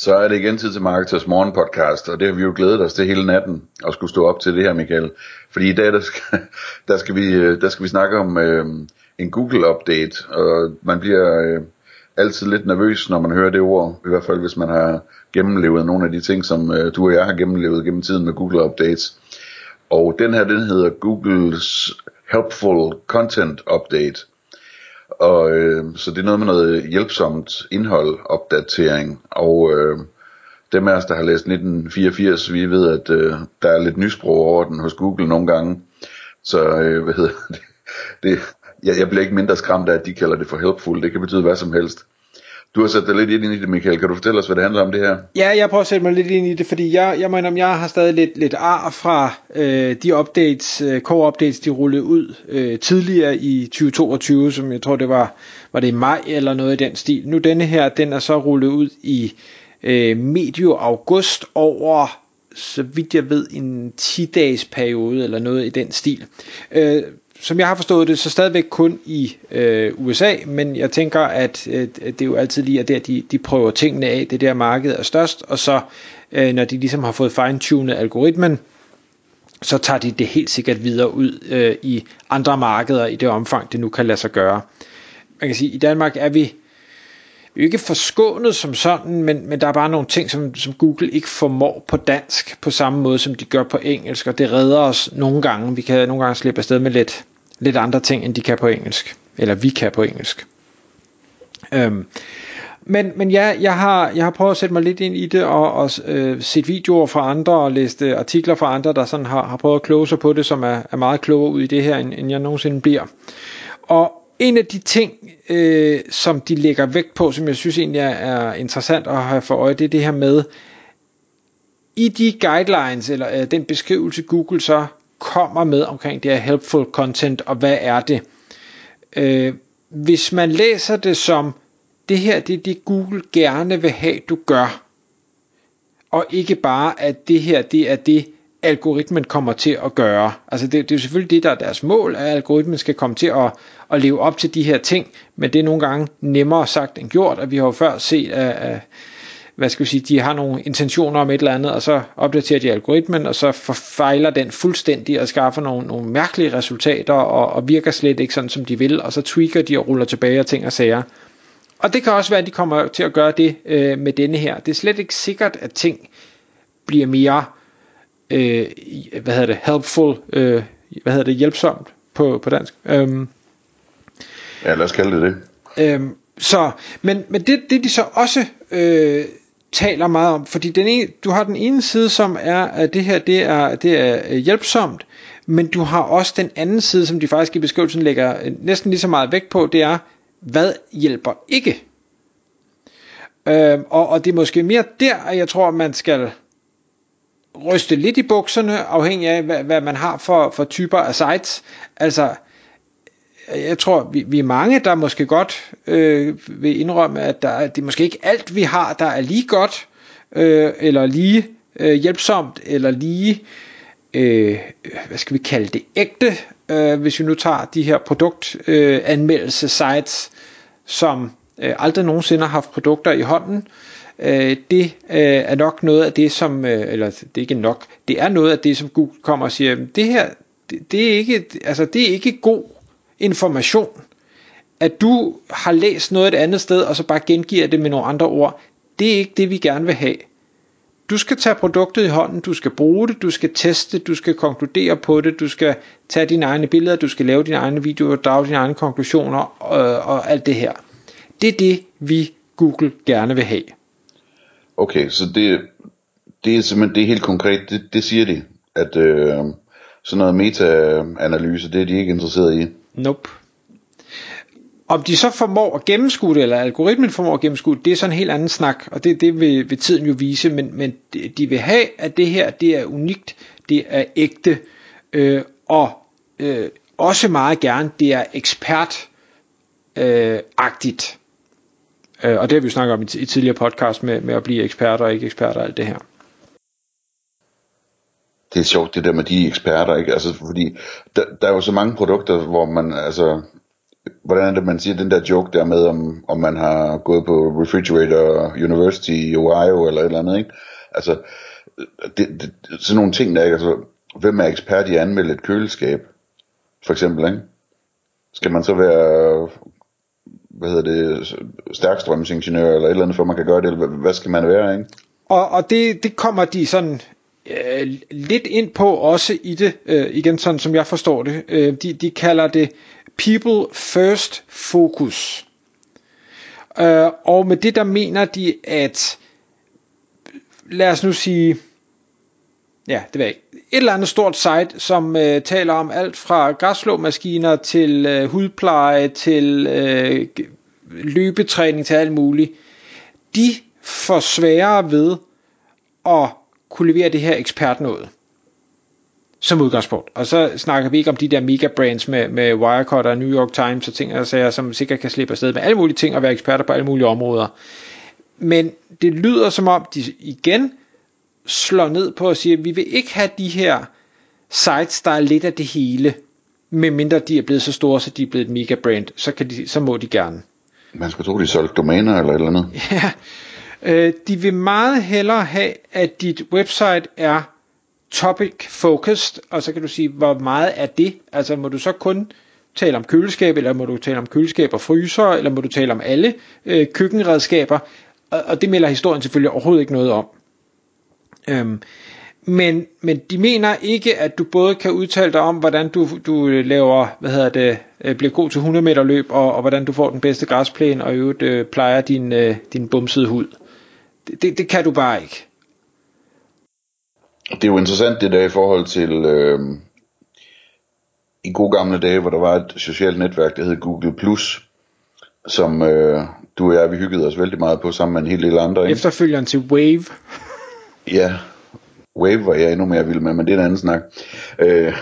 Så er det igen tid til Marketers Morgen podcast, og det har vi jo glædet os til hele natten at skulle stå op til det her, Michael. Fordi i dag, der skal, der skal, vi, øh, der skal vi snakke om øh, en Google-update, og man bliver øh, altid lidt nervøs, når man hører det ord, i hvert fald hvis man har gennemlevet nogle af de ting, som øh, du og jeg har gennemlevet gennem tiden med Google-updates. Og den her, den hedder Googles Helpful Content Update. Og øh, så det er noget med noget hjælpsomt indhold opdatering og øh, dem af os der har læst 1984, vi ved at øh, der er lidt nysprog over den hos Google nogle gange. Så øh, hvad hedder det? det jeg, jeg bliver ikke mindre skræmt af at de kalder det for helpful. Det kan betyde hvad som helst. Du har sat dig lidt ind i det, Michael. Kan du fortælle os, hvad det handler om det her? Ja, jeg prøver at sætte mig lidt ind i det, fordi jeg, jeg mener, jeg har stadig lidt, lidt ar fra øh, de updates, øh, core updates, de rullede ud øh, tidligere i 2022, som jeg tror, det var, var det i maj eller noget i den stil. Nu denne her, den er så rullet ud i øh, medio august over så vidt jeg ved, en 10-dages periode eller noget i den stil. Øh, som jeg har forstået det, så stadigvæk kun i øh, USA, men jeg tænker, at øh, det er jo altid lige at der, de, de prøver tingene af, det der marked er størst, og så øh, når de ligesom har fået fine-tunet algoritmen, så tager de det helt sikkert videre ud øh, i andre markeder i det omfang, det nu kan lade sig gøre. Man kan sige, at i Danmark er vi, ikke forskånet som sådan, men, men der er bare nogle ting, som, som Google ikke formår på dansk, på samme måde som de gør på engelsk, og det redder os nogle gange. Vi kan nogle gange slippe afsted med lidt, lidt andre ting, end de kan på engelsk. Eller vi kan på engelsk. Øhm, men, men ja, jeg har, jeg har prøvet at sætte mig lidt ind i det, og, og øh, set videoer fra andre, og læst øh, artikler fra andre, der sådan har, har prøvet at kloge sig på det, som er, er meget klogere ud i det her, end, end jeg nogensinde bliver. Og en af de ting, øh, som de lægger vægt på, som jeg synes egentlig er, er interessant at have for øje, det er det her med, i de guidelines, eller øh, den beskrivelse Google så kommer med omkring det her helpful content, og hvad er det? Øh, hvis man læser det som, det her det er det Google gerne vil have, du gør, og ikke bare, at det her det er det, algoritmen kommer til at gøre. Altså det, det er jo selvfølgelig det, der er deres mål, at algoritmen skal komme til at, at leve op til de her ting, men det er nogle gange nemmere sagt end gjort, og vi har jo før set, at, at hvad skal vi sige, de har nogle intentioner om et eller andet, og så opdaterer de algoritmen, og så forfejler den fuldstændig og skaffer nogle, nogle mærkelige resultater, og, og virker slet ikke sådan, som de vil, og så tweaker de og ruller tilbage og ting og sager. Og det kan også være, at de kommer til at gøre det øh, med denne her. Det er slet ikke sikkert, at ting bliver mere øh, hvad hedder det, helpful, øh, hvad hedder det, hjælpsomt på, på dansk. Øhm, ja, lad os kalde det det. Øhm, så, men, men det, det de så også øh, taler meget om, fordi den ene, du har den ene side, som er, at det her det er, det er hjælpsomt, men du har også den anden side, som de faktisk i beskrivelsen lægger næsten lige så meget vægt på, det er, hvad hjælper ikke? Øhm, og, og det er måske mere der, at jeg tror, man skal ryste lidt i bukserne, afhængig af, hvad, hvad man har for, for typer af sites. Altså, jeg tror, vi, vi er mange, der måske godt øh, vil indrømme, at der, det er måske ikke alt, vi har, der er lige godt, øh, eller lige øh, hjælpsomt, eller lige, øh, hvad skal vi kalde det, ægte, øh, hvis vi nu tager de her produktanmeldelsesites, øh, som øh, aldrig nogensinde har haft produkter i hånden, øh, Øh, det øh, er nok noget af det, som, øh, eller det er ikke nok, det er noget af det, som Google kommer og siger, det her, det, det, er ikke, altså det er ikke god information, at du har læst noget et andet sted, og så bare gengiver det med nogle andre ord, det er ikke det, vi gerne vil have. Du skal tage produktet i hånden, du skal bruge det, du skal teste, du skal konkludere på det, du skal tage dine egne billeder, du skal lave dine egne videoer, drage dine egne konklusioner og, og alt det her. Det er det, vi Google gerne vil have. Okay, så det, det er simpelthen det er helt konkret, det, det siger de, at øh, sådan noget meta-analyse, det er de ikke interesseret i. Nope. Om de så formår at gennemskue det, eller algoritmen formår at gennemskue det, det er sådan en helt anden snak, og det, det vil, vil tiden jo vise, men, men de vil have, at det her det er unikt, det er ægte, øh, og øh, også meget gerne, det er ekspert øh, agtigt. Øh, og det har vi jo snakket om i, i tidligere podcast med, med at blive eksperter og ikke eksperter og alt det her. Det er sjovt det der med de eksperter, ikke? Altså, fordi der, der er jo så mange produkter, hvor man, altså, hvordan er det, man siger den der joke der med, om, om man har gået på Refrigerator University i Ohio eller et eller andet, ikke? Altså, det, det, sådan nogle ting der, ikke? Altså, hvem er ekspert i at anmelde et køleskab? For eksempel, ikke? Skal man så være hvad hedder det, stærkstrømsingeniør eller et eller andet, for man kan gøre det, eller hvad skal man være, ikke? Og, og det, det kommer de sådan øh, lidt ind på også i det, øh, igen sådan som jeg forstår det. Øh, de, de kalder det People First Focus. Øh, og med det der mener de, at lad os nu sige, ja, det ved jeg ikke, et eller andet stort site, som øh, taler om alt fra græsslåmaskiner til øh, hudpleje til øh, løbetræning til alt muligt, de får sværere ved at kunne levere det her ekspert noget som udgangspunkt. Og så snakker vi ikke om de der mega brands med, med Wirecard og New York Times og ting og sager, som sikkert kan slippe afsted med alle mulige ting og være eksperter på alle mulige områder. Men det lyder som om, de igen slår ned på at sige, at vi vil ikke have de her sites, der er lidt af det hele, medmindre de er blevet så store, så de er blevet et mega brand, så, kan de, så må de gerne. Man skal tro, de solgte domæner eller et eller andet. Ja, øh, de vil meget hellere have, at dit website er topic focused, og så kan du sige, hvor meget er det? Altså må du så kun tale om køleskab, eller må du tale om køleskab og fryser, eller må du tale om alle øh, køkkenredskaber? Og, og det melder historien selvfølgelig overhovedet ikke noget om. Øhm, men, men de mener ikke, at du både kan udtale dig om, hvordan du, du laver, hvad hedder det, øh, bliver god til 100 meter løb, og, og hvordan du får den bedste græsplæne, og i øvrigt øh, plejer din, øh, din bumsede hud. Det, det, det kan du bare ikke. Det er jo interessant det der i forhold til øh, i gode gamle dage, hvor der var et socialt netværk, der hed Google+, som øh, du og jeg, vi hyggede os vældig meget på sammen med en hel del andre. Ikke? Efterfølgeren til Wave ja, Wave var jeg endnu mere vild med, men det er en anden snak. Øh,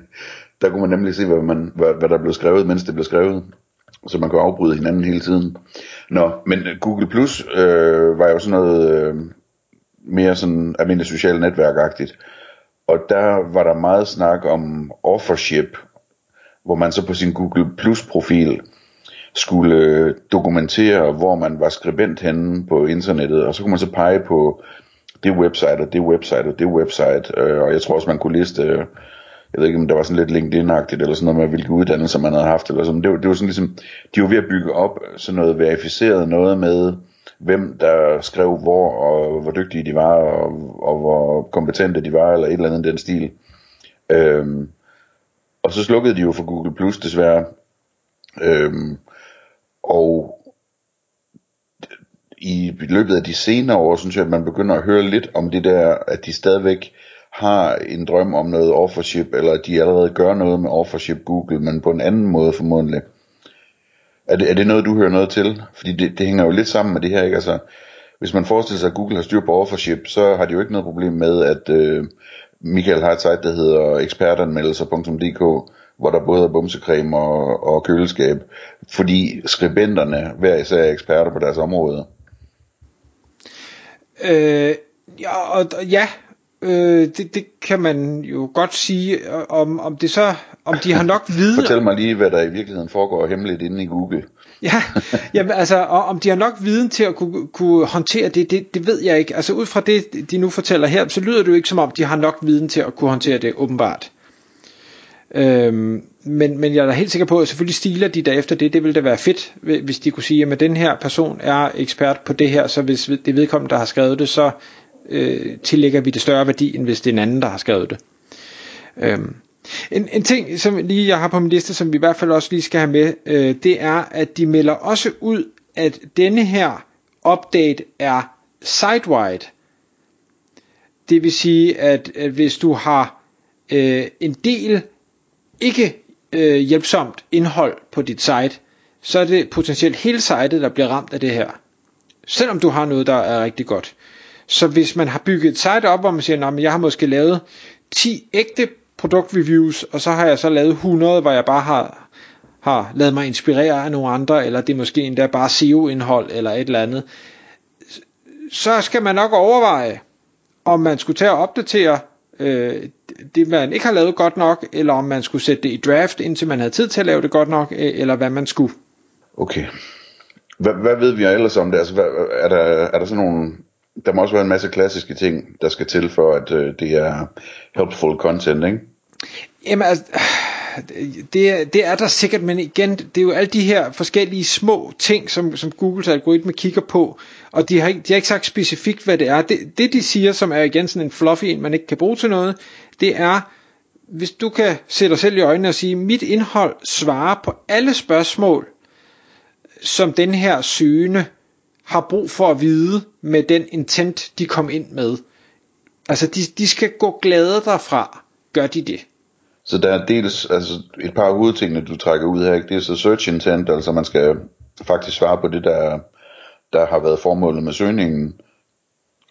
der kunne man nemlig se, hvad, man, hvad, hvad der blev skrevet, mens det blev skrevet. Så man kunne afbryde hinanden hele tiden. Nå, men Google Plus øh, var jo sådan noget øh, mere sådan almindeligt socialt netværkagtigt. Og der var der meget snak om offership, hvor man så på sin Google Plus profil skulle dokumentere, hvor man var skribent henne på internettet, og så kunne man så pege på det website og det website og det website, øh, og jeg tror også man kunne liste, øh, jeg ved ikke om der var sådan lidt LinkedIn-agtigt, eller sådan noget med hvilke uddannelser man havde haft, eller sådan, det var, det var sådan ligesom, de var ved at bygge op sådan noget verificeret noget med, hvem der skrev hvor, og hvor dygtige de var, og, og hvor kompetente de var, eller et eller andet den stil. Øhm, og så slukkede de jo for Google Plus desværre. Øhm, og i løbet af de senere år, synes jeg, at man begynder at høre lidt om det der, at de stadigvæk har en drøm om noget offership, eller at de allerede gør noget med offership Google, men på en anden måde formodentlig. Er det, er det noget, du hører noget til? Fordi det, det hænger jo lidt sammen med det her, ikke? Altså, hvis man forestiller sig, at Google har styr på offership, så har de jo ikke noget problem med, at øh, Michael har et site, der hedder ekspertanmeldelser.dk, hvor der både er bumsecreme og, og køleskab, fordi skribenterne hver især er eksperter på deres område. Øh, ja, og, ja øh, det, det kan man jo godt sige, om, om det så, om de har nok viden. Fortæl mig lige, hvad der i virkeligheden foregår hemmeligt inde i Google. ja, jamen, altså, og om de har nok viden til at kunne, kunne håndtere det, det, det ved jeg ikke. Altså ud fra det, de nu fortæller her, så lyder det jo ikke som om, de har nok viden til at kunne håndtere det, åbenbart. Øhm, men, men jeg er da helt sikker på, at selvfølgelig stiler de der efter det. Det ville da være fedt, hvis de kunne sige, at den her person er ekspert på det her, så hvis det vedkommende, der har skrevet det, så øh, tillægger vi det større værdi, end hvis det er en anden, der har skrevet det. Øhm. En, en ting, som lige jeg har på min liste, som vi i hvert fald også lige skal have med, øh, det er, at de melder også ud, at denne her update er site-wide. Det vil sige, at, at hvis du har øh, en del ikke øh, hjælpsomt indhold på dit site, så er det potentielt hele sitet, der bliver ramt af det her. Selvom du har noget, der er rigtig godt. Så hvis man har bygget et site op, hvor man siger, at jeg har måske lavet 10 ægte produktreviews, og så har jeg så lavet 100, hvor jeg bare har, har lavet mig inspirere af nogle andre, eller det er måske endda bare SEO-indhold, eller et eller andet, så skal man nok overveje, om man skulle tage og opdatere øh, det, man ikke har lavet godt nok, eller om man skulle sætte det i draft, indtil man havde tid til at lave det godt nok, øh, eller hvad man skulle. Okay. Hvad, hvad ved vi ellers om det? Altså, hvad, er, der, er der sådan nogle... Der må også være en masse klassiske ting, der skal til for, at øh, det er helpful content, ikke? Jamen, altså, det, det er der sikkert, men igen, det er jo alle de her forskellige små ting, som, som Googles algoritme kigger på, og de har, ikke, de har ikke sagt specifikt, hvad det er. Det, det de siger, som er igen sådan en fluffy en, man ikke kan bruge til noget, det er, hvis du kan sætte dig selv i øjnene og sige, mit indhold svarer på alle spørgsmål, som den her søgende har brug for at vide med den intent, de kom ind med. Altså, de, de skal gå glade derfra, gør de det. Så der er dels altså et par hovedtingene, du trækker ud her. Ikke? Det er så search intent, altså man skal faktisk svare på det, der, der har været formålet med søgningen.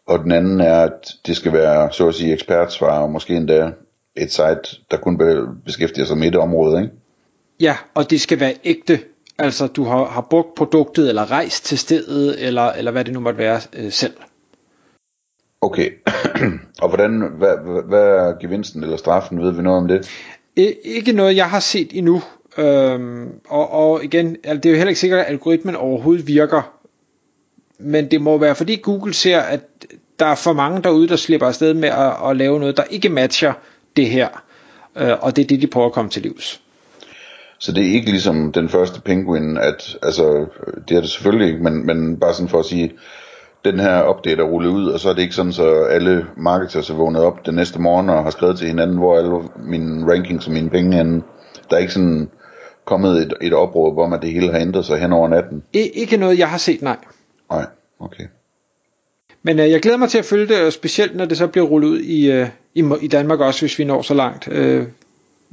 Og den anden er, at det skal være, så at sige, ekspertsvar, og måske endda et site, der kun beskæftiger sig med et område, ikke? Ja, og det skal være ægte. Altså, du har, har brugt produktet, eller rejst til stedet, eller, eller hvad det nu måtte være øh, selv. Okay, og hvordan, hvad, hvad er gevinsten eller straffen, ved vi noget om det? Ikke noget, jeg har set endnu. Øhm, og, og igen, altså, det er jo heller ikke sikkert, at algoritmen overhovedet virker. Men det må være, fordi Google ser, at der er for mange derude, der slipper afsted med at, at lave noget, der ikke matcher det her. Øh, og det er det, de prøver at komme til livs. Så det er ikke ligesom den første penguin, at, altså, det er det selvfølgelig ikke, men, men bare sådan for at sige, den her update er rullet ud, og så er det ikke sådan, så alle marketers er vågnet op den næste morgen og har skrevet til hinanden, hvor alle mine rankings og mine penge er Der er ikke sådan kommet et, et opråb hvor at det hele har ændret sig hen over natten. I, ikke noget, jeg har set, nej. Nej, okay. Men øh, jeg glæder mig til at følge det, specielt når det så bliver rullet ud i, øh, i, i Danmark også, hvis vi når så langt. Øh,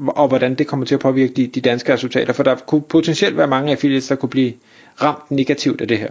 og hvordan det kommer til at påvirke de, de danske resultater, for der kunne potentielt være mange affiliates, der kunne blive ramt negativt af det her.